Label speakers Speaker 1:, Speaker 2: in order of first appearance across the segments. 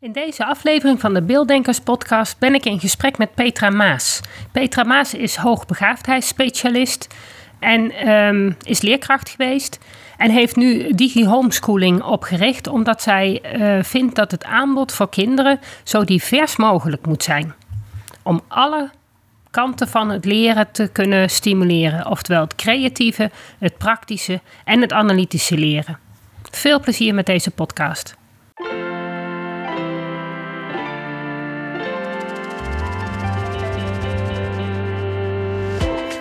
Speaker 1: In deze aflevering van de Beelddenkers podcast ben ik in gesprek met Petra Maas. Petra Maas is hoogbegaafdheidsspecialist en ehm, is leerkracht geweest. En heeft nu digi-homeschooling opgericht omdat zij uh, vindt dat het aanbod voor kinderen zo divers mogelijk moet zijn. Om alle kanten van het leren te kunnen stimuleren. Oftewel het creatieve, het praktische en het analytische leren. Veel plezier met deze podcast.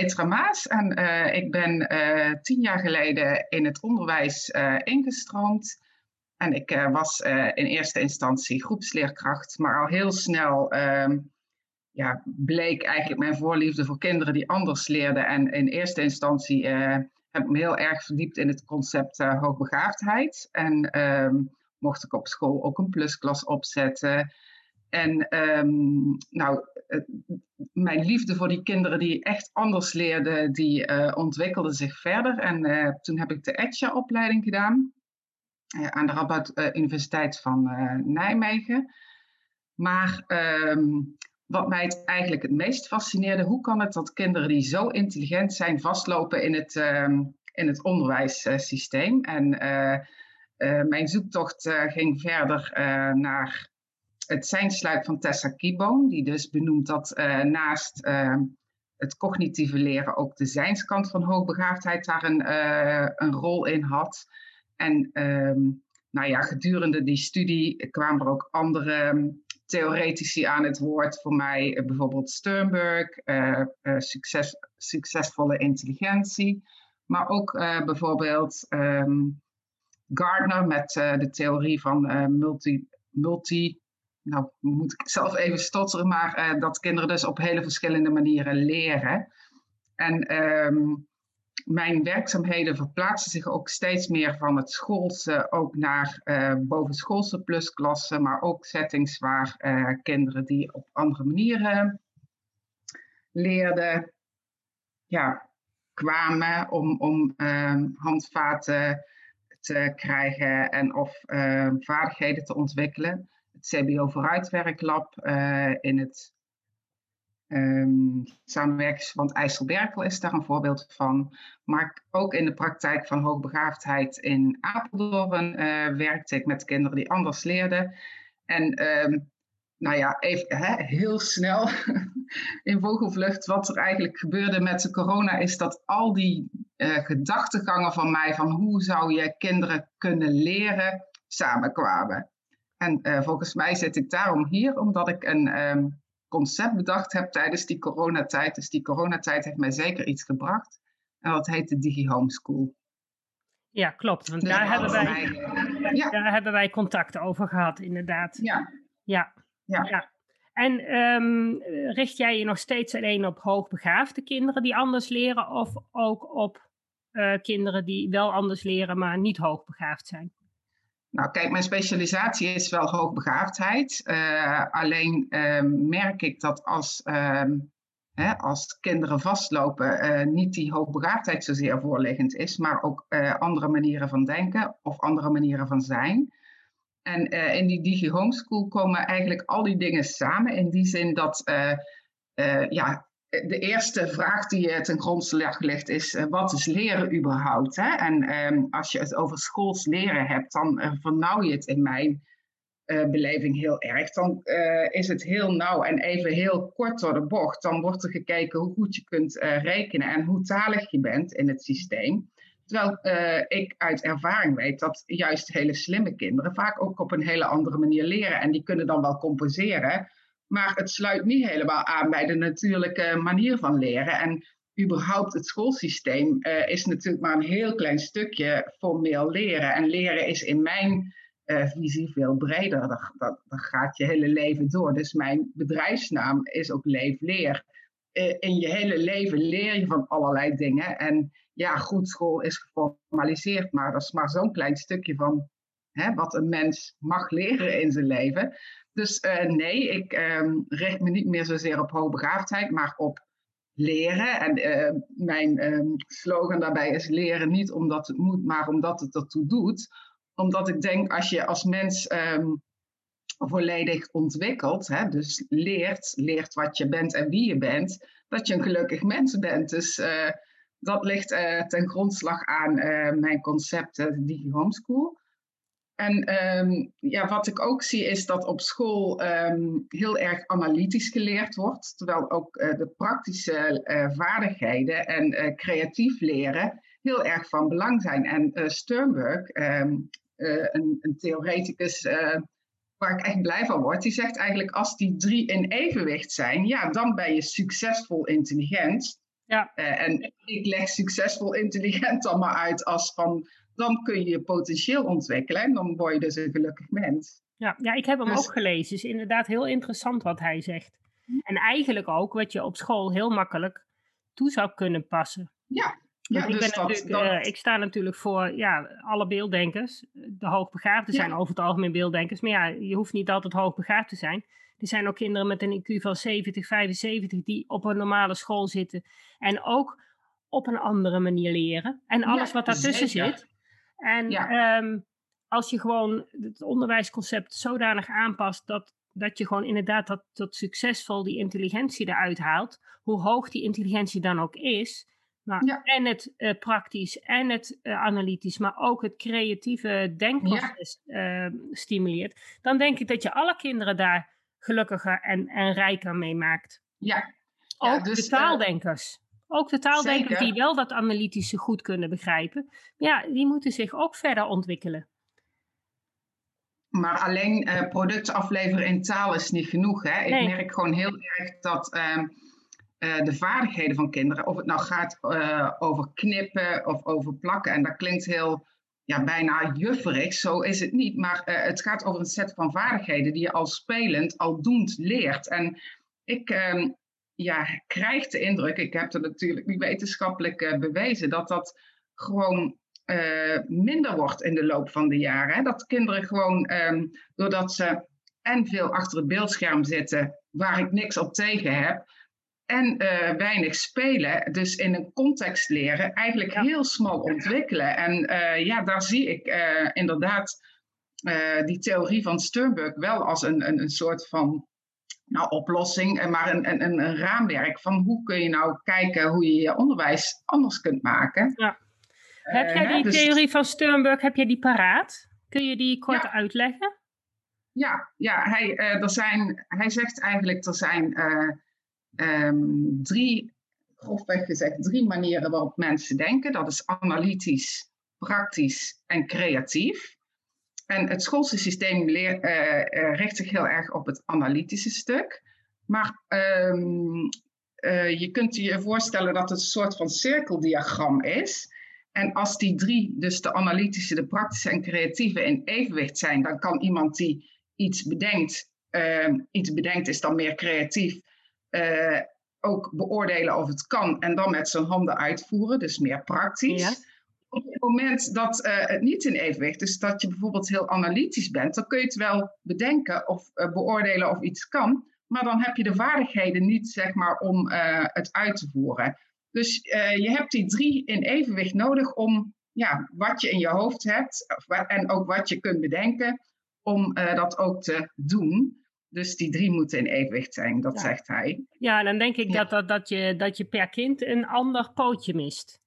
Speaker 2: Petra Maas en uh, ik ben uh, tien jaar geleden in het onderwijs uh, ingestroomd. En ik was in eerste instantie groepsleerkracht, maar al heel snel ehm, ja, bleek eigenlijk mijn voorliefde voor kinderen die anders leerden. En in eerste instantie heb ik me heel erg verdiept in het concept hoogbegaafdheid. En um, mocht ik op school ook een plusklas opzetten. En um, nou, mijn liefde voor die kinderen die echt anders leerden, die uh, ontwikkelde zich verder. En uh, toen heb ik de ETCHA-opleiding gedaan uh, aan de Rabat Universiteit van Nijmegen. Maar um, wat mij eigenlijk het meest fascineerde, hoe kan het dat kinderen die zo intelligent zijn vastlopen in het, um, in het onderwijssysteem? En mijn zoektocht ging verder naar het zijnsluit van Tessa Kieboom, die dus benoemt dat uh, naast uh, het cognitieve leren ook de zijnskant van hoogbegaafdheid daar een, uh, een rol in had. En um, nou ja, gedurende die studie kwamen er ook andere theoretici aan het woord. Voor mij bijvoorbeeld Sternberg, succes, succesvolle intelligentie. Maar ook bijvoorbeeld um, Gardner met de theorie van multi, multi nou moet ik zelf even stotteren, maar uh, dat kinderen dus op hele verschillende manieren leren. En um, mijn werkzaamheden verplaatsen zich ook steeds meer van het schoolse ook naar uh, bovenschoolse plusklassen, maar ook settings waar uh, kinderen die op andere manieren leerden, ja, kwamen om, om uh, handvaten te krijgen en of ehm, vaardigheden te ontwikkelen het CBO Vooruitwerklab uh, in het um, samenwerkingsverband IJsselberkel is daar een voorbeeld van. Maar ook in de praktijk van hoogbegaafdheid in Apeldoorn uh, werkte ik met kinderen die anders leerden. En um, nou ja, even hè, heel snel in vogelvlucht. Wat er eigenlijk gebeurde met de corona is dat al die uh, gedachtegangen van mij van hoe zou je kinderen kunnen leren samenkwamen. En uh, volgens mij zit ik daarom hier, omdat ik een um, concept bedacht heb tijdens die coronatijd. Dus die coronatijd heeft mij zeker iets gebracht. En dat heet de Digi Homeschool.
Speaker 1: Ja, klopt. Want dus daar, hebben wij, mij, uh, ja. daar hebben wij contact over gehad, inderdaad.
Speaker 2: Ja.
Speaker 1: Ja. ja. ja. En um, richt jij je nog steeds alleen op hoogbegaafde kinderen die anders leren, of ook op uh, kinderen die wel anders leren, maar niet hoogbegaafd zijn?
Speaker 2: Nou, kijk, mijn specialisatie is wel hoogbegaafdheid. Uh, alleen uh, merk ik dat als, uh, hè, als kinderen vastlopen, eh, niet die hoogbegaafdheid zozeer voorliggend is, maar ook eh, andere manieren van denken of andere manieren van zijn. En in die Digi Homeschool komen eigenlijk al die dingen samen. In die zin dat ja, de eerste vraag die je ten grondslag ligt is: uh, wat is leren überhaupt? Hè? En um, als je het over schools leren hebt, dan uh, vernauw je het in mijn beleving heel erg. Dan is het heel nauw en even heel kort door de bocht. Dan wordt er gekeken hoe goed je kunt rekenen en hoe talig je bent in het systeem. Terwijl ik uit ervaring weet dat juist hele slimme kinderen vaak ook op een hele andere manier leren. En die kunnen dan wel compenseren maar het sluit niet helemaal aan bij de natuurlijke manier van leren. En überhaupt het schoolsysteem uh, is natuurlijk maar een heel klein stukje formeel leren. En leren is in mijn uh, visie veel breder. Dat, dat, gaat je hele leven door. Dus mijn bedrijfsnaam is ook Leef Leer. Uh, in je hele leven leer je van allerlei dingen. En ja, goed, school is geformaliseerd, maar dat is maar zo'n klein stukje van hè, wat een mens mag leren in zijn leven. Dus nee, ik um, richt me niet meer zozeer op hoogbegaafdheid, maar op leren. En uh, mijn um, slogan daarbij is leren niet omdat het moet, maar omdat het ertoe doet. Omdat ik denk als je als mens um, volledig ontwikkelt, hè, dus leert, leert wat je bent en wie je bent, dat je een gelukkig mens bent. Dus uh, dat ligt ten grondslag aan mijn concept Digi Homeschool. En um, ja, wat ik ook zie is dat op school um, heel erg analytisch geleerd wordt, terwijl ook uh, de praktische uh, vaardigheden en uh, creatief leren heel erg van belang zijn. En Sternberg, um, een, een, theoreticus waar ik echt blij van word, die zegt eigenlijk als die drie in evenwicht zijn, ja, dan ben je succesvol intelligent. Ja. en ik leg succesvol intelligent dan maar uit als van dan kun je je potentieel ontwikkelen en dan word je dus een gelukkig mens.
Speaker 1: Ja, ja ik heb hem dus, ook gelezen. Het is inderdaad heel interessant wat hij zegt. En eigenlijk ook wat je op school heel makkelijk toe zou kunnen passen.
Speaker 2: Ja, ja,
Speaker 1: ik,
Speaker 2: dus
Speaker 1: ben dat, dat... Uh, ik sta natuurlijk voor ja, alle beelddenkers. De hoogbegaafden ja. zijn over het algemeen beelddenkers. Maar ja, je hoeft niet altijd hoogbegaafd te zijn. Er zijn ook kinderen met een IQ van 70, 75 die op een normale school zitten. En ook op een andere manier leren. En alles ja, wat daartussen zeker. zit. En ja. um, als je gewoon het onderwijsconcept zodanig aanpast dat, dat je gewoon inderdaad dat, dat succesvol die intelligentie eruit haalt, hoe hoog die intelligentie dan ook is, maar ja. en het uh, praktisch en het uh, analytisch, maar ook het creatieve denkproces ja. uh, stimuleert, dan denk ik dat je alle kinderen daar gelukkiger en, en rijker mee maakt.
Speaker 2: Ja.
Speaker 1: Ook dus, de taaldenkers. Ook de taaldenkers die wel dat analytische goed kunnen begrijpen, ja, die moeten zich ook verder ontwikkelen.
Speaker 2: Maar alleen uh, product afleveren in taal is niet genoeg. Hè? Ik merk gewoon heel erg dat uh, uh, de vaardigheden van kinderen, of het nou gaat eh, over knippen of over plakken, en dat klinkt heel ja, bijna jufferig, zo is het niet. Maar het gaat over een set van vaardigheden die je al spelend, al doend leert. En ik, ehm, ja, krijgt de indruk, ik heb het natuurlijk niet wetenschappelijk uh, bewezen, dat dat gewoon uh, minder wordt in de loop van de jaren. Hè? Dat kinderen gewoon, um, doordat ze en veel achter het beeldscherm zitten, waar ik niks op tegen heb, en uh, weinig spelen, dus in een context leren, eigenlijk ja. heel smal ontwikkelen. En ja, daar zie ik inderdaad die theorie van Sternberg wel als een, een, een soort van nou, oplossing, maar een, een, een raamwerk van hoe kun je nou kijken hoe je je onderwijs anders kunt maken. Ja.
Speaker 1: Heb jij eh, die dus, theorie van Sternberg, heb je die paraat? Kun je die kort ja. uitleggen?
Speaker 2: Ja, ja hij, uh, er zijn, hij zegt eigenlijk er zijn uh, um, drie, grofweg gezegd, drie manieren waarop mensen denken. Dat is analytisch, praktisch en creatief. En het schoolsysteem leer, uh, richt zich heel erg op het analytische stuk. Maar um, uh, je kunt je voorstellen dat het een soort van cirkeldiagram is. En als die drie, dus de analytische, de praktische en creatieve, in evenwicht zijn, dan kan iemand die iets bedenkt, uh, iets bedenkt is dan meer creatief, ook beoordelen of het kan en dan met zijn handen uitvoeren, dus meer praktisch. Ja op het moment dat uh, het niet in evenwicht is, dat je bijvoorbeeld heel analytisch bent, dan kun je het wel bedenken of uh, beoordelen of iets kan, maar dan heb je de vaardigheden niet, zeg maar, om uh, het uit te voeren. Dus je hebt die drie in evenwicht nodig om ja, wat je in je hoofd hebt en ook wat je kunt bedenken, om dat ook te doen. Dus die drie moeten in evenwicht zijn, dat
Speaker 1: ja.
Speaker 2: zegt hij.
Speaker 1: Ja, dan denk ik ja. dat, dat, dat, je, dat je per kind een ander pootje mist.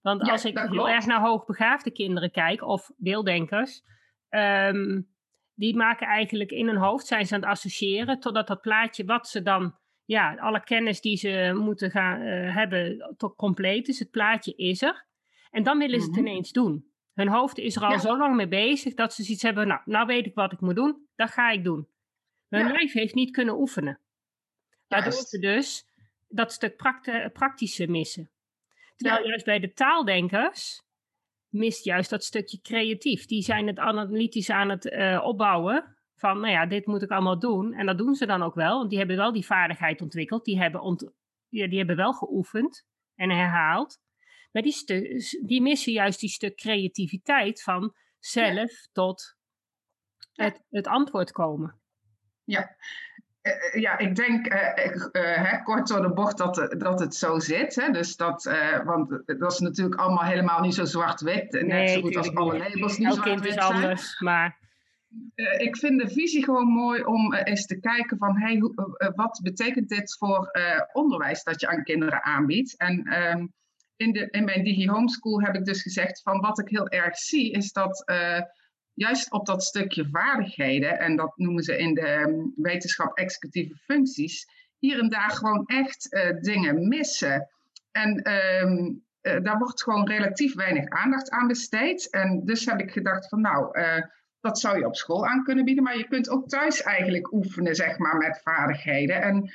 Speaker 1: Want ja, als ik heel erg naar hoogbegaafde kinderen kijk, of beelddenkers, um, die maken eigenlijk in hun hoofd, zijn ze aan het associëren, totdat dat plaatje wat ze dan, ja, alle kennis die ze moeten gaan uh, hebben, tot compleet is. Het plaatje is er. En dan willen ze het mm -hmm. ineens doen. Hun hoofd is er al ja. zo lang mee bezig dat ze zoiets hebben, nou, nou weet ik wat ik moet doen, dat ga ik doen. Hun ja. lijf heeft niet kunnen oefenen. Waardoor ze dus dat stuk praktische missen. Terwijl juist bij de taaldenkers mist juist dat stukje creatief. Die zijn het analytisch aan het uh, opbouwen. Van, nou ja, dit moet ik allemaal doen. En dat doen ze dan ook wel. Want die hebben wel die vaardigheid ontwikkeld. Die hebben, ont ja, die hebben wel geoefend en herhaald. Maar die, die missen juist die stuk creativiteit van zelf tot het, het antwoord komen.
Speaker 2: Ja, eh, eh, ja, ik denk uh, kort door de bocht dat, dat het zo zit. Hè? Dus dat, want dat is natuurlijk allemaal helemaal niet zo zwart-wit.
Speaker 1: Nee,
Speaker 2: net zo goed als alle labels niet zwart-wit
Speaker 1: zijn. Is anders, maar...
Speaker 2: ik vind de visie gewoon mooi om eens te kijken van... Hey, wat betekent dit voor onderwijs dat je aan kinderen aanbiedt? En ehm, in, de, in mijn Digi Homeschool heb ik dus gezegd van wat ik heel erg zie is dat juist op dat stukje vaardigheden, en dat noemen ze in de ehm, wetenschap executieve functies, hier en daar gewoon echt uh, dingen missen. En um, uh, daar wordt gewoon relatief weinig aandacht aan besteed. En dus heb ik gedacht van nou, uh, dat zou je op school aan kunnen bieden, maar je kunt ook thuis eigenlijk oefenen, zeg maar, met vaardigheden. En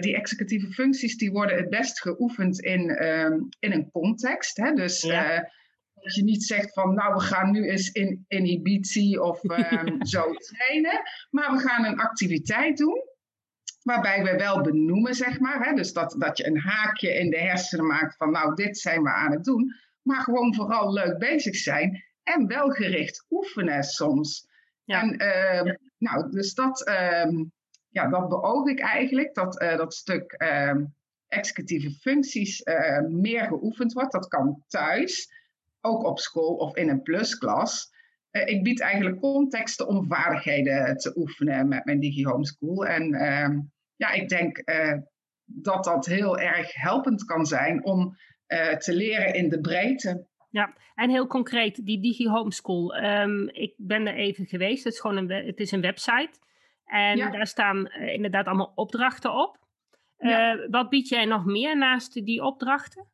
Speaker 2: die executieve functies die worden het best geoefend in, ehm, in een context. Hè? Dus ja dat je niet zegt van, nou, we gaan nu eens in inhibitie of um, zo trainen. Maar we gaan een activiteit doen. Waarbij we wel benoemen, zeg maar. Hè, dus dat, dat je een haakje in de hersenen maakt van, nou, dit zijn we aan het doen. Maar gewoon vooral leuk bezig zijn. En wel gericht oefenen soms. Ja. En, uh, nou, dus dat, uh, ja, dat beoog ik eigenlijk. Dat, uh, dat stuk ehm, executieve functies eh, meer geoefend wordt. Dat kan thuis ook op school of in een plusklas. Uh, ik bied eigenlijk contexten om vaardigheden te oefenen met mijn Digi Homeschool. En uh, ja, ik denk uh, dat dat heel erg helpend kan zijn om eh, te leren in de breedte.
Speaker 1: Ja, en heel concreet, die Digi Homeschool. Um, ik ben er even geweest. Het is gewoon een, het is een website. En ja. daar staan inderdaad allemaal opdrachten op. Ja. wat bied jij nog meer naast die opdrachten?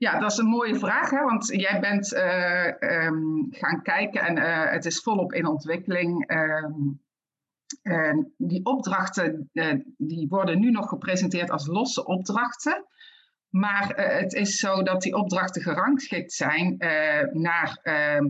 Speaker 2: Ja, dat is een mooie vraag, hè? want jij bent uh, um, gaan kijken en uh, het is volop in ontwikkeling. Um, die opdrachten uh, die worden nu nog gepresenteerd als losse opdrachten. Maar het is zo dat die opdrachten gerangschikt zijn naar ehm,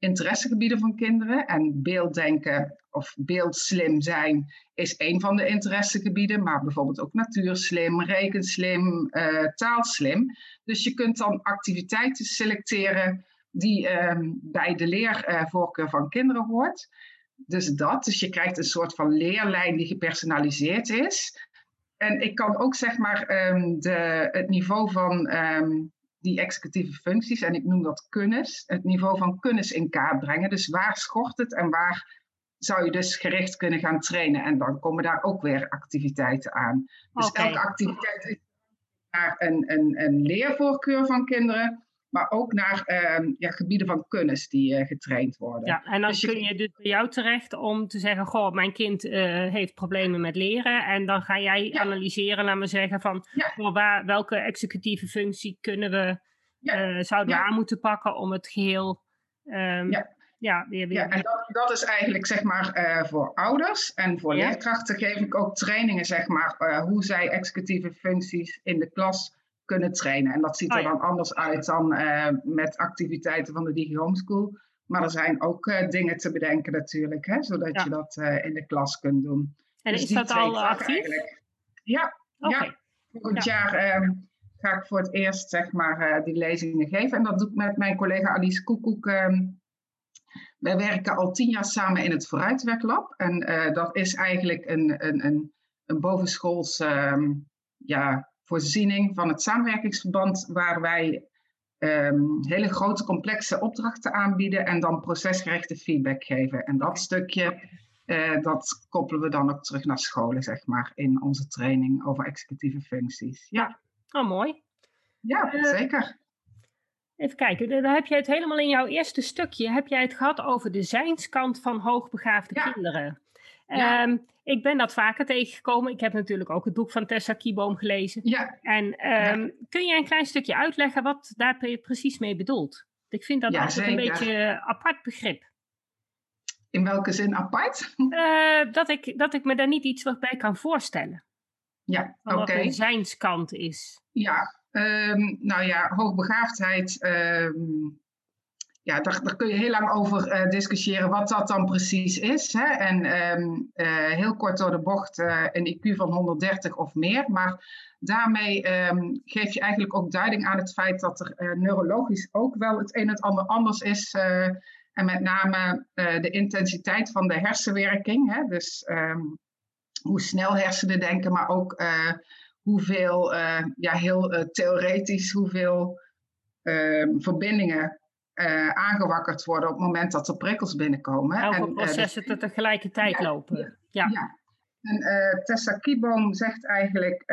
Speaker 2: interessegebieden van kinderen. En beelddenken of beeldslim zijn is een van de interessegebieden, maar bijvoorbeeld ook natuurslim, rekenslim, uh, taalslim. Dus je kunt dan activiteiten selecteren die uh, bij de leervoorkeur van kinderen hoort. Dus dat, dus je krijgt een soort van leerlijn die gepersonaliseerd is. En ik kan ook zeg maar um, de, het niveau van um, die executieve functies, en ik noem dat kunnis, het niveau van kunnis in kaart brengen. Dus waar schort het en waar zou je dus gericht kunnen gaan trainen. En dan komen daar ook weer activiteiten aan. Dus okay. elke activiteit is naar een, een, een leervoorkeur van kinderen. Maar ook naar uh, ja, gebieden van kennis die uh, getraind worden.
Speaker 1: Ja, en dan dus kun je dus bij jou terecht om te zeggen: Goh, mijn kind uh, heeft problemen met leren. En dan ga jij ja. analyseren, laat me zeggen, van ja. waar, welke executieve functie kunnen we, ja. zouden we aan moeten pakken om het geheel um, ja
Speaker 2: ja, weer, ja en dat, dat, is eigenlijk zeg maar uh, voor ouders en voor ja. leerkrachten geef ik ook trainingen zeg maar uh, hoe zij executieve functies in de klas kunnen trainen. En dat ziet er oh, ja. dan anders uit dan uh, met activiteiten van de Digi Homeschool. Maar er zijn ook dingen te bedenken natuurlijk, hè, zodat ja. je dat in de klas kunt doen.
Speaker 1: En dus is dat al actief? Eigenlijk.
Speaker 2: Ja, okay. ja. volgend jaar ehm, ga ik voor het eerst zeg maar die lezingen geven. En dat doe ik met mijn collega Alice Koekoek ehm, wij werken al tien jaar samen in het Vooruitwerklab. En dat is eigenlijk een, een, een, een bovenschoolse um, ja, voorziening van het samenwerkingsverband, waar wij um, hele grote complexe opdrachten aanbieden en dan procesgerichte feedback geven. En dat stukje, uh, dat koppelen we dan ook terug naar scholen, zeg maar, in onze training over executieve functies. Ja.
Speaker 1: Oh, mooi.
Speaker 2: Ja, uh, zeker.
Speaker 1: Even kijken, dan heb je het helemaal in jouw eerste stukje, heb jij het gehad over de zijnskant van hoogbegaafde ja. kinderen. Ja. Um, ik ben dat vaker tegengekomen. Ik heb natuurlijk ook het boek van Tessa Kieboom gelezen.
Speaker 2: Ja.
Speaker 1: En um, ja. kun je een klein stukje uitleggen wat daar precies mee bedoelt? Ik vind dat altijd een beetje een apart begrip.
Speaker 2: In welke zin apart?
Speaker 1: Uh, dat, ik, dat ik me daar niet iets bij kan voorstellen.
Speaker 2: Ja, oké.
Speaker 1: wat een zijnskant is.
Speaker 2: Ja, ehm, nou ja, hoogbegaafdheid. ehm, ja, daar, daar kun je heel lang over eh, discussiëren wat dat dan precies is. Hè? En ehm, eh, heel kort door de bocht eh, een IQ van 130 of meer. Maar daarmee ehm, geef je eigenlijk ook duiding aan het feit dat er neurologisch ook wel het een en het ander anders is. en met name de intensiteit van de hersenwerking. Hè? Dus ehm, hoe snel hersenen denken, maar ook hoeveel, ja, heel theoretisch, hoeveel verbindingen eh, aangewakkerd worden op het moment dat er prikkels binnenkomen.
Speaker 1: Heel veel
Speaker 2: En, eh,
Speaker 1: processen te tegelijkertijd
Speaker 2: ja,
Speaker 1: lopen. Ja.
Speaker 2: ja. En eh, Tessa Kieboom zegt eigenlijk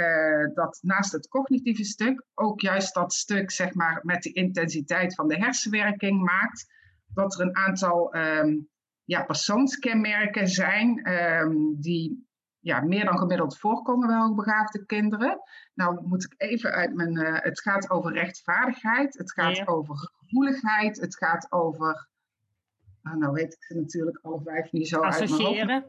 Speaker 2: dat naast het cognitieve stuk ook juist dat stuk zeg maar, met die intensiteit van de hersenwerking maakt dat er een aantal ehm, ja, persoonskenmerken zijn ehm, die ja, meer dan gemiddeld voorkomen bij hoogbegaafde kinderen. Nou moet ik even uit mijn... het gaat over rechtvaardigheid, het gaat
Speaker 1: Ja.
Speaker 2: over gevoeligheid, het gaat over... ah, nou weet ik natuurlijk alle vijf niet zo uit mijn hoofd.
Speaker 1: Associëren.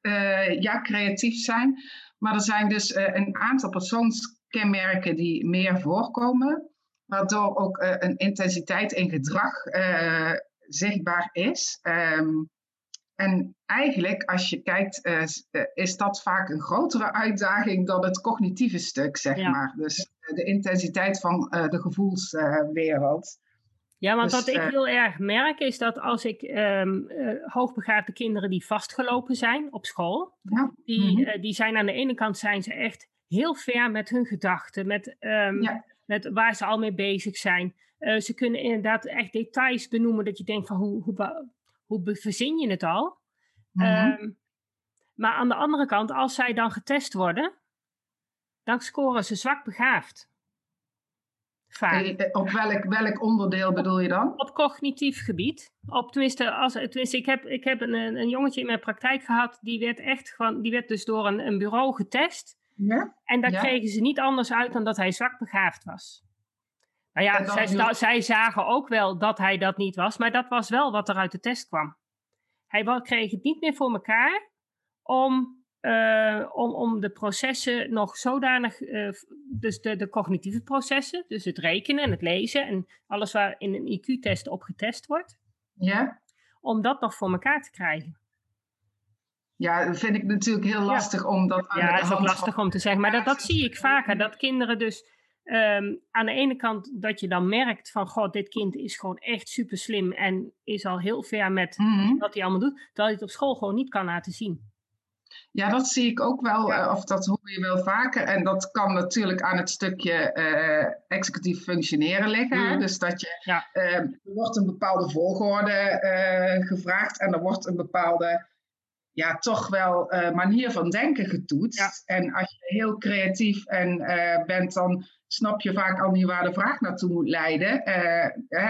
Speaker 2: Eh, ja, creatief zijn. Maar er zijn dus eh, een aantal persoonskenmerken die meer voorkomen, waardoor ook eh, een intensiteit in gedrag zichtbaar is. Ehm, en eigenlijk, als je kijkt, is dat vaak een grotere uitdaging dan het cognitieve stuk, zeg
Speaker 1: Ja.
Speaker 2: maar. Dus de intensiteit van eh, de gevoelswereld.
Speaker 1: Ja, want
Speaker 2: Dus,
Speaker 1: wat ik
Speaker 2: eh,
Speaker 1: heel erg merk is dat als ik eh, hoogbegaafde kinderen die vastgelopen zijn op school,
Speaker 2: ja.
Speaker 1: die,
Speaker 2: Mhm.
Speaker 1: eh, die zijn aan de ene kant zijn ze echt heel ver met hun gedachten, met, ehm,
Speaker 2: Ja.
Speaker 1: met waar ze al mee bezig zijn. Eh, ze kunnen inderdaad echt details benoemen dat je denkt van hoe, hoe, hoe verzin je het al?
Speaker 2: Mhm.
Speaker 1: Ehm, maar aan de andere kant, als zij dan getest worden, dan scoren ze zwak begaafd. Vaak.
Speaker 2: Eh, op welk, welk onderdeel bedoel je dan?
Speaker 1: Op cognitief gebied. Op, tenminste, als, tenminste ik heb, ik heb een, een jongetje in mijn praktijk gehad, die werd echt gewoon, die werd dus door een, een bureau getest.
Speaker 2: Ja?
Speaker 1: En daar
Speaker 2: Ja.
Speaker 1: kregen ze niet anders uit dan dat hij zwak begaafd was. Nou ja, zij, sta- zij zagen ook wel dat hij dat niet was, maar dat was wel wat er uit de test kwam. Hij kreeg het niet meer voor elkaar om, eh, om, om de processen nog zodanig, eh, dus de, de cognitieve processen, dus het rekenen en het lezen en alles waar in een IQ-test op getest wordt,
Speaker 2: Ja?
Speaker 1: om dat nog voor elkaar te krijgen.
Speaker 2: Ja, dat vind ik natuurlijk heel lastig om dat aan
Speaker 1: Ja, het is ook lastig om te zeggen, maar dat, dat zie ik vaker. Dat kinderen dus ehm, aan de ene kant dat je dan merkt van, god, dit kind is gewoon echt super slim en is al heel ver met
Speaker 2: Mhm.
Speaker 1: wat hij allemaal doet, terwijl hij het op school gewoon niet kan laten zien.
Speaker 2: Ja, dat zie ik ook wel,
Speaker 1: Ja.
Speaker 2: eh, of dat hoor je wel vaker. En dat kan natuurlijk aan het stukje eh, executief functioneren liggen.
Speaker 1: Mhm.
Speaker 2: Dus dat je,
Speaker 1: Ja.
Speaker 2: eh, er wordt een bepaalde volgorde eh, gevraagd en er wordt een bepaalde, ja, toch wel manier van denken getoetst. En als je heel creatief en, bent, dan snap je vaak al niet waar de vraag naartoe moet leiden.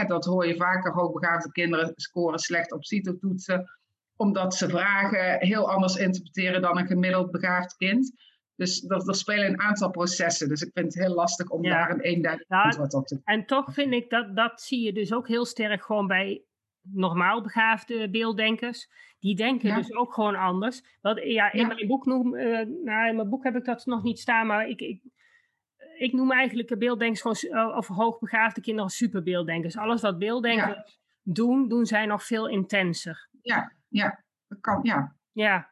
Speaker 2: Dat hoor je vaker, hoogbegaafde kinderen scoren slecht op CITO-toetsen omdat ze vragen heel anders interpreteren dan een gemiddeld begaafd kind. Dus er, er spelen een aantal processen. Dus ik vind het heel lastig om
Speaker 1: Ja.
Speaker 2: daar een eenduidig antwoord op te
Speaker 1: En toch vind ik dat, dat zie je dus ook heel sterk gewoon bij normaal begaafde beelddenkers. Die denken
Speaker 2: Ja.
Speaker 1: dus ook gewoon anders. Ja, in
Speaker 2: Ja.
Speaker 1: mijn boek noem, eh, nou, in mijn boek heb ik dat nog niet staan, maar ik, ik, ik noem eigenlijk de beelddenkers gewoon, eh, of hoogbegaafde kinderen superbeelddenkers. Alles wat beelddenkers doen, doen zij nog veel intenser.
Speaker 2: Ja, ja, dat kan, ja.
Speaker 1: Ja,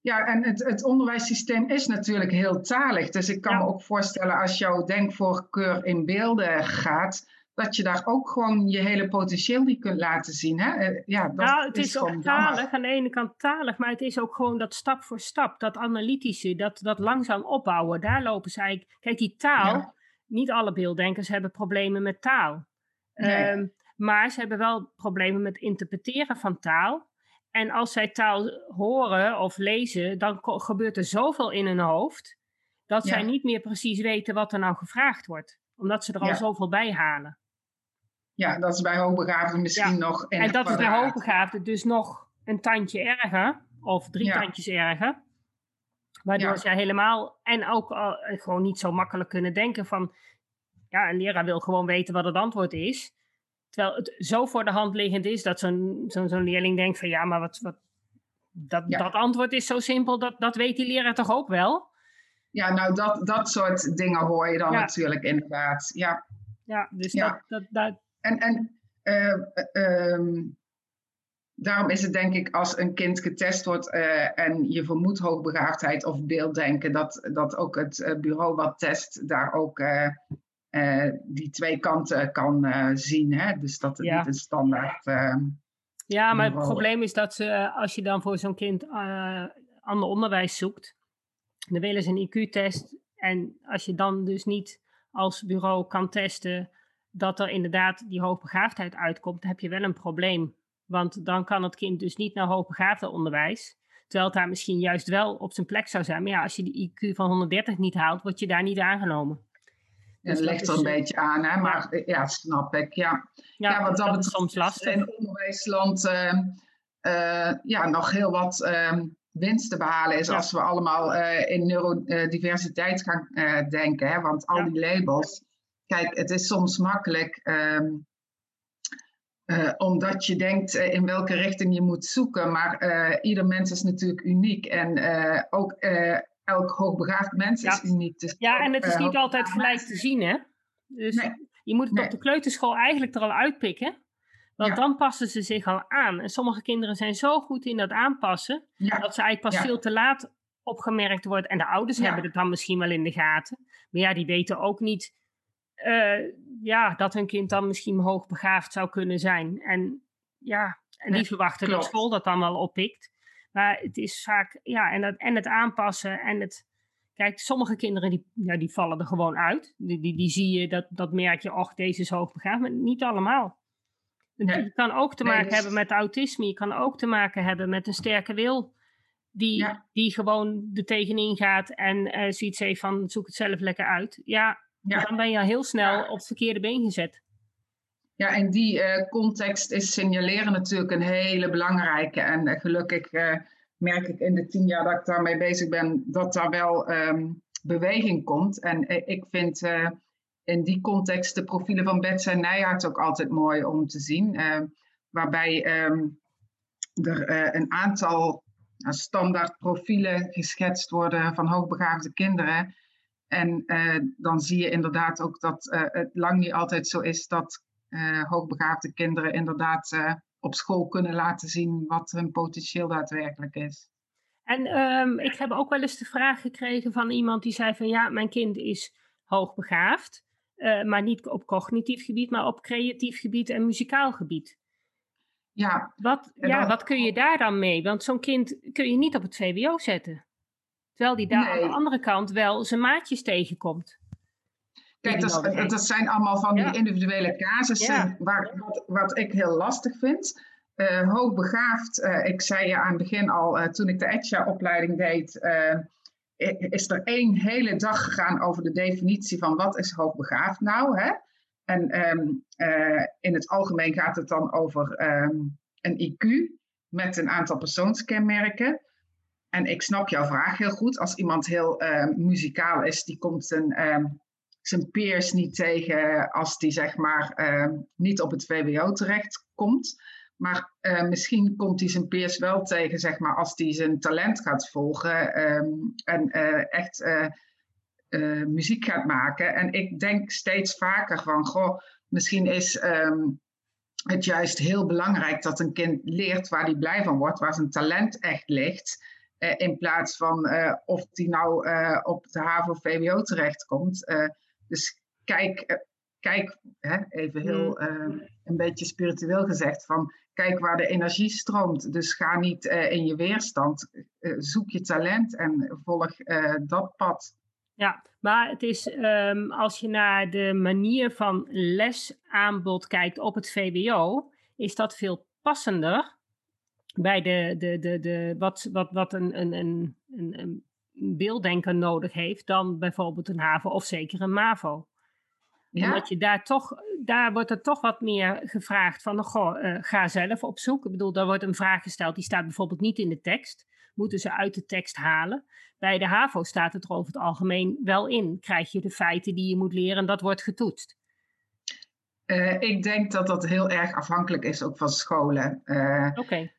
Speaker 2: Ja, en het, het onderwijssysteem is natuurlijk heel talig. Dus ik kan
Speaker 1: Ja.
Speaker 2: me ook voorstellen als jouw denkvoorkeur in beelden gaat, dat je daar ook gewoon je hele potentieel niet kunt laten zien. Hè? Eh, Ja, dat
Speaker 1: nou, het is,
Speaker 2: gewoon
Speaker 1: ook
Speaker 2: jammer.
Speaker 1: talig, aan de ene kant talig, maar het is ook gewoon dat stap voor stap, dat analytische, dat, dat langzaam opbouwen. Daar lopen ze eigenlijk. Kijk, die taal,
Speaker 2: Ja.
Speaker 1: niet alle beelddenkers hebben problemen met taal.
Speaker 2: Nee.
Speaker 1: Ehm, maar ze hebben wel problemen met interpreteren van taal. En als zij taal horen of lezen, dan gebeurt er zoveel in hun hoofd dat
Speaker 2: Ja.
Speaker 1: zij niet meer precies weten wat er nou gevraagd wordt. Omdat ze er al zoveel bij halen.
Speaker 2: Ja, dat is bij hoogbegaafden misschien nog
Speaker 1: En dat is bij hoogbegaafden dus nog een tandje erger, of drie tandjes erger. Waardoor ze helemaal, en ook eh, gewoon niet zo makkelijk kunnen denken van, ja, een leraar wil gewoon weten wat het antwoord is. Terwijl het zo voor de hand liggend is dat zo'n zo'n zo'n leerling denkt van, ja, maar wat, wat, dat,
Speaker 2: Ja.
Speaker 1: dat antwoord is zo simpel, dat, dat weet die leraar toch ook wel?
Speaker 2: Ja, nou dat, dat soort dingen hoor je dan natuurlijk inderdaad. Ja,
Speaker 1: ja dus Dat, dat, dat...
Speaker 2: En, en uh, uh, daarom is het denk ik als een kind getest wordt uh, en je vermoedt hoogbegaafdheid of beelddenken, dat, dat ook het bureau wat test daar ook die twee kanten kan zien. Hè? Dus dat het niet een standaard.
Speaker 1: ja, maar het probleem is dat ze, als je dan voor zo'n kind ander onderwijs zoekt, dan willen ze een IQ-test. En als je dan dus niet als bureau kan testen dat er inderdaad die hoogbegaafdheid uitkomt, dan heb je wel een probleem. Want dan kan het kind dus niet naar hoogbegaafde onderwijs. Terwijl het daar misschien juist wel op zijn plek zou zijn. Maar ja, als je die IQ van 130 niet haalt, word je daar niet aangenomen.
Speaker 2: Dat ligt er een eh, beetje aan, hè? maar ja, ja snap ik. Ja,
Speaker 1: ja, ja wat dat, dat is soms lastig.
Speaker 2: In onderwijsland uh, uh, ja, nog heel wat uh, winst te behalen is als we allemaal in neurodiversiteit gaan denken. Hè? Want al die labels, kijk, het is soms makkelijk um, uh, omdat je denkt in welke richting je moet zoeken. Maar ieder mens is natuurlijk uniek. En ook elk hoogbegaafd mens is uniek.
Speaker 1: Dus ja, en het is niet altijd gelijk te zien, hè? Dus nee. je moet het nee. op de kleuterschool eigenlijk er al uitpikken. Want ja. dan passen ze zich al aan. En sommige kinderen zijn zo goed in dat aanpassen, ja. dat ze eigenlijk pas veel te laat opgemerkt wordt. En de ouders hebben het dan misschien wel in de gaten. Maar ja, die weten ook niet uh, ja, dat hun kind dan misschien hoogbegaafd zou kunnen zijn. En ja, en die verwachten dat school dat dan wel oppikt. Maar het is vaak, ja, en, het, en het aanpassen en het. Kijk, sommige kinderen die, ja, die vallen er gewoon uit. Die, die, die zie je, dat, dat merk je, och, deze is hoogbegaafd. Maar niet allemaal. Nee. Je kan ook te maken nee, dus... hebben met autisme. Je kan ook te maken hebben met een sterke wil. Die, ja. die gewoon er tegenin gaat en uh, zoiets heeft van zoek het zelf lekker uit. Ja, ja. Dan ben je heel snel op het verkeerde been gezet.
Speaker 2: Ja, en die uh, context is signaleren natuurlijk een hele belangrijke. En uh, gelukkig uh, merk ik in de tien jaar dat ik daarmee bezig ben, dat daar wel um, beweging komt. En ik vind in die context de profielen van Betsy Nijhart ook altijd mooi om te zien. waarbij um, er een aantal standaard profielen geschetst worden van hoogbegaafde kinderen. En dan zie je inderdaad ook dat het lang niet altijd zo is dat hoogbegaafde kinderen inderdaad op school kunnen laten zien wat hun potentieel daadwerkelijk is.
Speaker 1: En um, ik heb ook wel eens de vraag gekregen van iemand die zei van ja, mijn kind is hoogbegaafd, maar niet op cognitief gebied, maar op creatief gebied en muzikaal gebied.
Speaker 2: Ja,
Speaker 1: wat, ja, wat kun je daar dan mee? Want zo'n kind kun je niet op het VWO zetten. Terwijl die daar nee. aan de andere kant wel zijn maatjes tegenkomt.
Speaker 2: Kijk, dat, dat, zijn allemaal van die individuele casussen ja. waar, wat, wat, ik heel lastig vind. Uh, hoogbegaafd, uh, ik zei je aan het begin al, uh, toen ik de ETSA-opleiding deed, is er één hele dag gegaan over de definitie van wat is hoogbegaafd nou. Hè? En um, in het algemeen gaat het dan over um, een IQ met een aantal persoonskenmerken. En ik snap jouw vraag heel goed. Als iemand heel muzikaal is, die komt zijn, uh, zijn peers niet tegen als die zeg maar uh, niet op het VWO terecht komt. Maar uh, misschien komt hij zijn peers wel tegen, zeg maar, als hij zijn talent gaat volgen um, en uh, echt uh, muziek gaat maken. En ik denk steeds vaker van, goh, misschien is het juist heel belangrijk dat een kind leert waar hij blij van wordt, waar zijn talent echt ligt. In plaats van of die nou op de HAVO-VWO terechtkomt. Dus kijk, kijk hè, even heel een beetje spiritueel gezegd, van kijk waar de energie stroomt. Dus ga niet in je weerstand. zoek je talent en volg dat pad.
Speaker 1: Ja, maar het is um, als je naar de manier van lesaanbod kijkt op het VWO, is dat veel passender bij de, de, de, de, wat, wat, wat een, een, een, een, beelddenker nodig heeft dan bijvoorbeeld een HAVO of zeker een MAVO. Ja. Omdat je daar toch, daar wordt er toch wat meer gevraagd van, goh, uh, ga zelf op zoek. Ik bedoel, daar wordt een vraag gesteld, die staat bijvoorbeeld niet in de tekst. Moeten ze uit de tekst halen. Bij de HAVO staat het er over het algemeen wel in. Krijg je de feiten die je moet leren en dat wordt getoetst.
Speaker 2: Uh, ik denk dat dat heel erg afhankelijk is ook van scholen. Uh,
Speaker 1: Oké. Okay.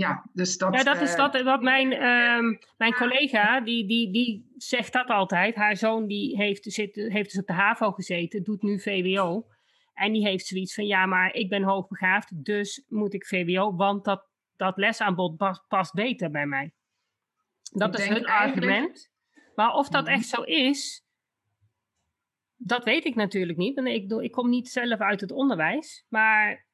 Speaker 2: Ja, dus dat...
Speaker 1: Ja, dat is
Speaker 2: eh,
Speaker 1: wat, wat mijn, ehm, mijn collega, die, die, die zegt dat altijd. Haar zoon die heeft, zit, heeft dus op de HAVO gezeten, doet nu VWO. En die heeft zoiets van, ja, maar ik ben hoogbegaafd, dus moet ik VWO, want dat, dat lesaanbod pas- past beter bij mij. Dat
Speaker 2: Ik
Speaker 1: is hun
Speaker 2: eigenlijk-
Speaker 1: argument. Maar of dat echt zo is, dat weet ik natuurlijk niet. Want ik, ik kom niet zelf uit het onderwijs. Maar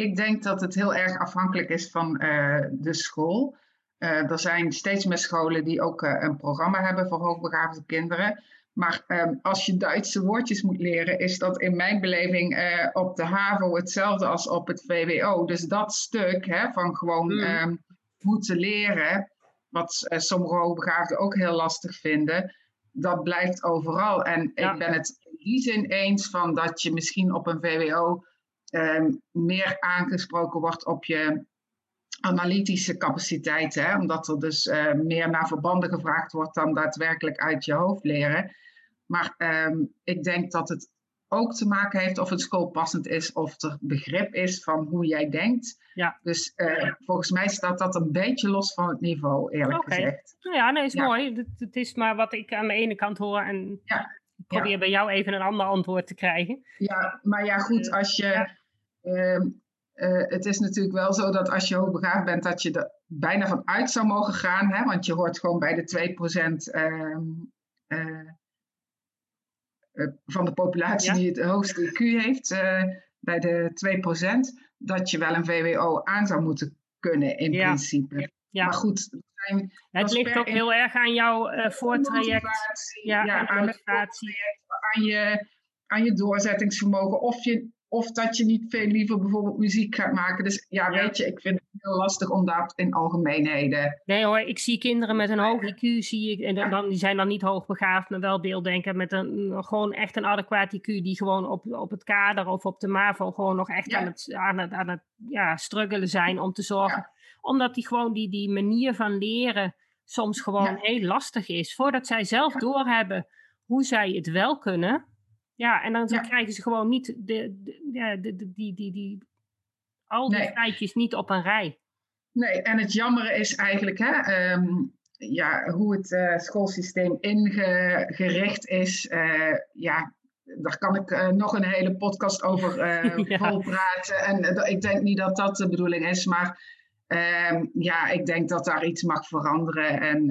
Speaker 2: Ik denk dat het heel erg afhankelijk is van eh, de school. Eh, er zijn steeds meer scholen die ook eh, een programma hebben voor hoogbegaafde kinderen. Maar ehm, als je Duitse woordjes moet leren, is dat in mijn beleving op de HAVO hetzelfde als op het VWO. Dus dat stuk hè, van gewoon
Speaker 1: Mm.
Speaker 2: ehm, moeten leren, wat sommige hoogbegaafden ook heel lastig vinden, dat blijft overal. En
Speaker 1: Ja.
Speaker 2: ik ben het in die zin eens van dat je misschien op een VWO ehm, meer aangesproken wordt op je analytische capaciteiten. Hè? Omdat er dus eh, meer naar verbanden gevraagd wordt dan daadwerkelijk uit je hoofd leren. Maar ehm, ik denk dat het ook te maken heeft of het schoolpassend is of er begrip is van hoe jij denkt.
Speaker 1: Ja.
Speaker 2: Dus eh, volgens mij staat dat een beetje los van het niveau, eerlijk gezegd.
Speaker 1: nou ja, nee, is
Speaker 2: Ja.
Speaker 1: mooi. Het, het is maar wat ik aan de ene kant hoor. En
Speaker 2: Ja.
Speaker 1: ik probeer bij jou even een ander antwoord te krijgen.
Speaker 2: Ja, maar ja, goed, als je. Ehm, eh, het is natuurlijk wel zo dat als je hoogbegaafd bent, dat je er bijna van uit zou mogen gaan. Hè? Want je hoort gewoon bij de 2% ehm, eh, eh, van de populatie
Speaker 1: Ja.
Speaker 2: die het hoogste IQ heeft, bij de 2%, dat je wel een VWO aan zou moeten kunnen in
Speaker 1: Ja.
Speaker 2: principe.
Speaker 1: Ja.
Speaker 2: Maar goed, zijn
Speaker 1: het ligt ook heel erg aan jouw voortraject. Ja,
Speaker 2: aan,
Speaker 1: motivatie.
Speaker 2: aan, je, aan je doorzettingsvermogen. Of, je, of dat je niet veel liever bijvoorbeeld muziek gaat maken. Dus ja, weet je, ik vind het heel lastig om dat in algemeenheden.
Speaker 1: Nee hoor, ik zie kinderen met een hoog IQ, zie ik, en dan- die zijn dan niet hoogbegaafd, maar wel beelddenken met een, gewoon echt een adequaat IQ, die gewoon op, op het kader of op de MAVO gewoon nog echt
Speaker 2: Ja.
Speaker 1: aan het, aan het, aan het ja, struggelen zijn om te zorgen. Omdat die gewoon die, die manier van leren soms gewoon
Speaker 2: Ja.
Speaker 1: heel lastig is. Voordat zij zelf doorhebben hoe zij het wel kunnen. Ja, en dan
Speaker 2: Ja.
Speaker 1: krijgen ze gewoon niet de, de, ja, de, de- die, die, die, al die
Speaker 2: Nee.
Speaker 1: feitjes niet op een rij.
Speaker 2: Nee, en het jammere is eigenlijk hè, ehm, ja, hoe het eh, schoolsysteem ingericht is. eh, ja, daar kan ik eh, nog een hele podcast over eh
Speaker 1: Ja.
Speaker 2: vol praten. En ik denk niet dat dat de bedoeling is, maar ehm, ja, ik denk dat daar iets mag veranderen. En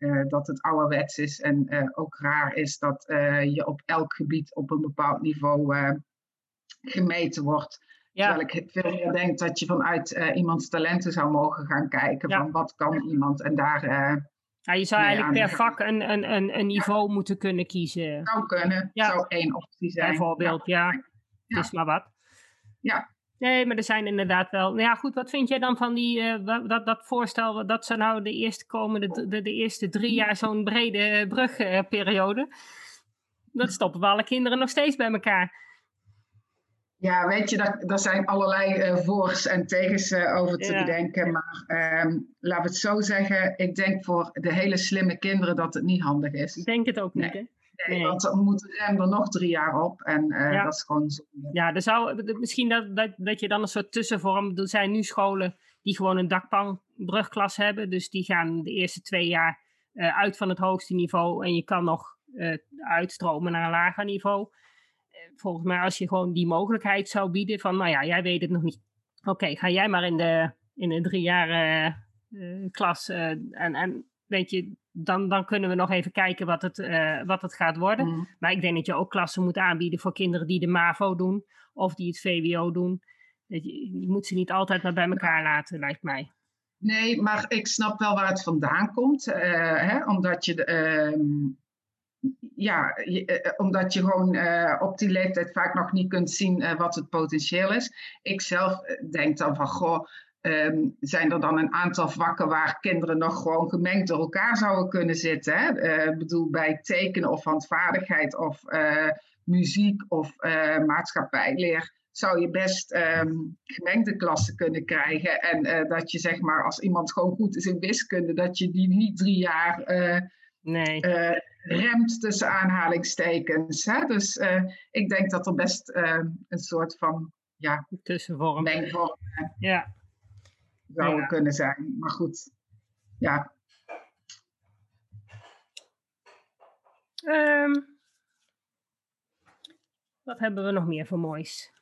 Speaker 2: eh, dat het ouderwets is en eh, ook raar is dat eh, je op elk gebied op een bepaald niveau gemeten wordt.
Speaker 1: Ja.
Speaker 2: Terwijl ik veel meer denk dat je vanuit iemands talenten zou mogen gaan kijken.
Speaker 1: Ja.
Speaker 2: Van wat kan iemand en daar
Speaker 1: Ja, je zou eigenlijk per vak een, een, een, een niveau moeten kunnen kiezen.
Speaker 2: zou kunnen.
Speaker 1: Ja.
Speaker 2: Zou één optie zijn.
Speaker 1: Bijvoorbeeld, ja.
Speaker 2: Ja.
Speaker 1: Het is maar wat.
Speaker 2: Ja.
Speaker 1: Nee, maar er zijn inderdaad wel. Nou ja, goed, wat vind jij dan van die, eh, dat, dat voorstel dat ze nou de eerste komende, de, de eerste drie jaar zo'n brede brugperiode. dat stoppen we alle kinderen nog steeds bij elkaar.
Speaker 2: Ja, weet je, daar, daar zijn allerlei eh voor's en tegens eh, over te
Speaker 1: Ja.
Speaker 2: bedenken. Maar ehm, laten we het zo zeggen. Ik denk voor de hele slimme kinderen dat het niet handig is.
Speaker 1: Ik denk het ook niet,
Speaker 2: Nee.
Speaker 1: hè?
Speaker 2: Nee. Want dan moet de rem er nog drie jaar op. En eh,
Speaker 1: Ja.
Speaker 2: dat is gewoon zonde.
Speaker 1: Ja, er zou, misschien dat, dat, dat je dan een soort tussenvorm. Er zijn nu scholen die gewoon een dakpanbrugklas hebben. Dus die gaan de eerste twee jaar eh, uit van het hoogste niveau. En je kan nog eh, uitstromen naar een lager niveau. Volgens mij, als je gewoon die mogelijkheid zou bieden: van nou ja, jij weet het nog niet. Oké, ga jij maar in de, in de drie jaar klas. en, en weet je, dan, dan kunnen we nog even kijken wat het, eh, wat het gaat worden.
Speaker 2: Mm.
Speaker 1: Maar ik denk dat je ook klassen moet aanbieden voor kinderen die de MAVO doen of die het VWO doen. Je, je moet ze niet altijd maar bij elkaar laten, lijkt mij.
Speaker 2: Nee, maar ik snap wel waar het vandaan komt. eh, hè, omdat je. ehm, ja, je- eh, omdat je gewoon op die leeftijd vaak nog niet kunt zien wat het potentieel is. Ik zelf denk dan van, goh, ehm, zijn er dan een aantal vakken waar kinderen nog gewoon gemengd door elkaar zouden kunnen zitten? Hè? Eh, Ik bedoel, bij tekenen of handvaardigheid of eh, muziek of eh, maatschappijleer zou je best ehm, gemengde klassen kunnen krijgen. En dat je zeg maar, als iemand gewoon goed is in wiskunde, dat je die niet drie jaar
Speaker 1: Nee.
Speaker 2: remt tussen aanhalingstekens. Hè? Dus ik denk dat er best eh, een soort van ja,
Speaker 1: Tussenvorm.
Speaker 2: mengvorm
Speaker 1: Ja.
Speaker 2: Zouden kunnen zijn. Maar goed, ja.
Speaker 1: Um, wat hebben we nog meer voor moois?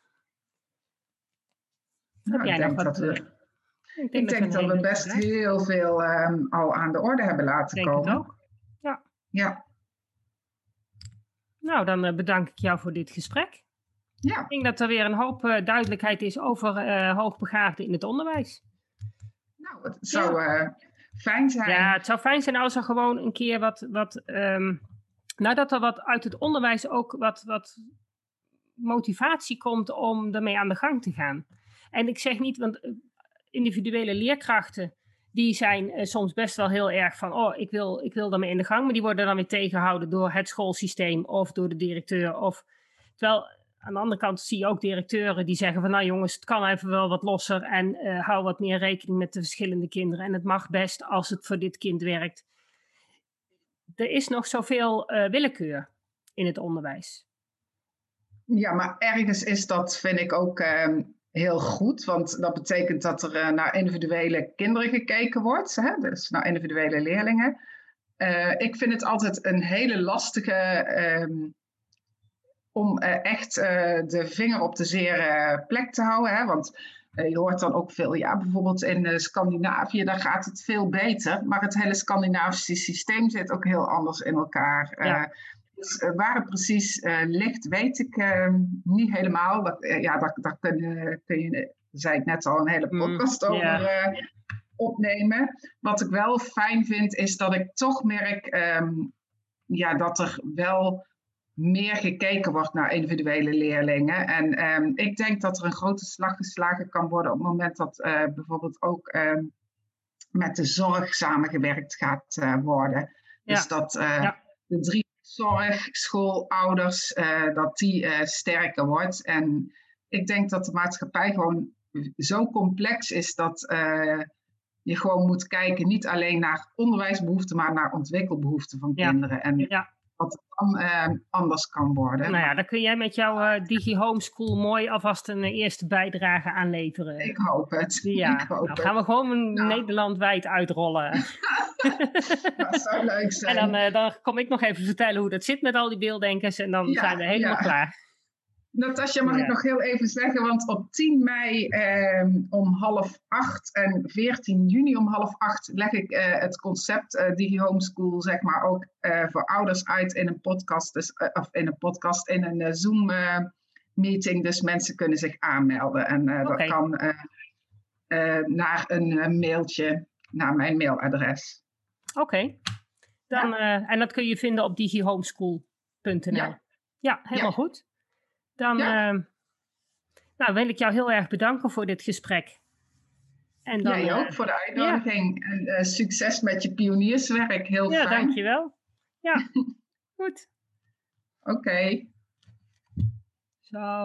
Speaker 2: Nou, Heb jij nog wat? We, ik denk, dat, dat we best heel veel um, al aan de orde hebben laten denk komen.
Speaker 1: Het ook. Ja.
Speaker 2: ja.
Speaker 1: Nou, dan uh, bedank ik jou voor dit gesprek.
Speaker 2: Ja.
Speaker 1: Ik denk dat er weer een hoop uh, duidelijkheid is over uh, hoogbegaafden in het onderwijs.
Speaker 2: Nou, het zou ja. fijn zijn.
Speaker 1: Ja, het zou fijn zijn als er gewoon een keer wat, wat um, nou dat er wat uit het onderwijs ook wat, wat motivatie komt om ermee aan de gang te gaan. En ik zeg niet, want individuele leerkrachten, die zijn uh, soms best wel heel erg van, oh, ik wil, ik wil daarmee in de gang, maar die worden dan weer tegengehouden door het schoolsysteem of door de directeur. Of, terwijl aan de andere kant zie je ook directeuren die zeggen van, nou jongens, het kan even wel wat losser en uh, hou wat meer rekening met de verschillende kinderen. En het mag best als het voor dit kind werkt. Er is nog zoveel uh, willekeur in het onderwijs.
Speaker 2: Ja, maar ergens is dat, vind ik ook ehm, heel goed. Want dat betekent dat er uh, naar individuele kinderen gekeken wordt. Hè? Dus naar individuele leerlingen. Ik vind het altijd een hele lastige um, om uh, echt de vinger op de zere plek te houden. Hè? Want je hoort dan ook veel, ja, bijvoorbeeld in Scandinavië, daar gaat het veel beter. Maar het hele Scandinavische systeem zit ook heel anders in elkaar. Ja. Dus waar het precies ligt, weet ik uh, niet helemaal. Dat, ja, daar, daar kun, kun, je, zei ik net al, een hele mm, podcast mm, over yeah. opnemen. Wat ik wel fijn vind, is dat ik toch merk um, ja, dat er wel meer gekeken wordt naar individuele leerlingen. En um, ik denk dat er een grote slag geslagen kan worden op het moment dat bijvoorbeeld ook um, met de zorg samengewerkt gaat worden. Ja. Dus dat ja. de drie zorg, school, ouders, dat die sterker wordt. En ik denk dat de maatschappij gewoon zo complex is dat je gewoon moet kijken niet alleen naar onderwijsbehoeften, maar naar ontwikkelbehoeften van ja. kinderen. En wat dan anders kan worden.
Speaker 1: Nou ja, dan kun jij met jouw Digi Homeschool mooi alvast een eerste bijdrage aanleveren.
Speaker 2: Ik hoop het.
Speaker 1: Ja,
Speaker 2: hoop
Speaker 1: nou, gaan we gewoon nou. Nederlandwijd uitrollen.
Speaker 2: dat zou leuk zijn.
Speaker 1: En dan, uh, dan kom ik nog even vertellen hoe dat zit met al die beelddenkers. En dan ja, zijn we helemaal ja. klaar.
Speaker 2: Natasja, mag ja. ik nog heel even zeggen, want op 10 mei eh, om half acht en 14 juni om half acht leg ik uh, het concept uh, Digi Homeschool, zeg maar, ook voor ouders uit in een podcast, dus, of in een podcast, in een Zoom meeting. Dus mensen kunnen zich aanmelden en okay. dat kan naar een mailtje, naar mijn mailadres.
Speaker 1: Oké. Okay. Dan, ja. en dat kun je vinden op digihomeschool.nl. Ja. ja, helemaal ja. goed. Dan ja. uh, nou, wil ik jou heel erg bedanken voor dit gesprek.
Speaker 2: En dan, Jij ook uh, voor de uitnodiging. En succes met je pionierswerk. Heel
Speaker 1: ja,
Speaker 2: fijn.
Speaker 1: Ja, dankjewel. Ja, goed.
Speaker 2: Oké. Okay.
Speaker 1: Zo.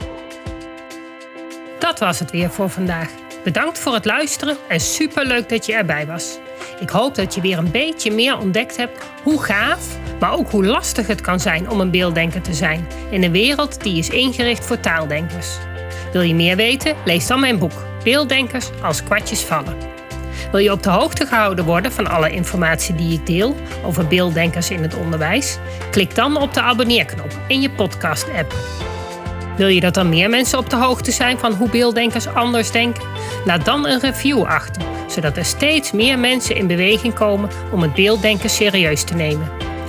Speaker 1: Dat was het weer voor vandaag. Bedankt voor het luisteren en superleuk dat je erbij was. Ik hoop dat je weer een beetje meer ontdekt hebt hoe gaaf, maar ook hoe lastig het kan zijn om een beelddenker te zijn in een wereld die is ingericht voor taaldenkers. Wil je meer weten? Lees dan mijn boek Beelddenkers als kwartjes vallen. Wil je op de hoogte gehouden worden van alle informatie die ik deel over beelddenkers in het onderwijs? Klik dan op de abonneerknop in je podcast-app. Wil je dat dan meer mensen op de hoogte zijn van hoe beelddenkers anders denken? Laat dan een review achter, zodat er steeds meer mensen in beweging komen om het beelddenken serieus te nemen.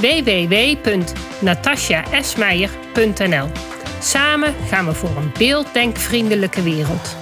Speaker 1: www.natasjaesmeijer.nl. Samen gaan we voor een beelddenkvriendelijke wereld.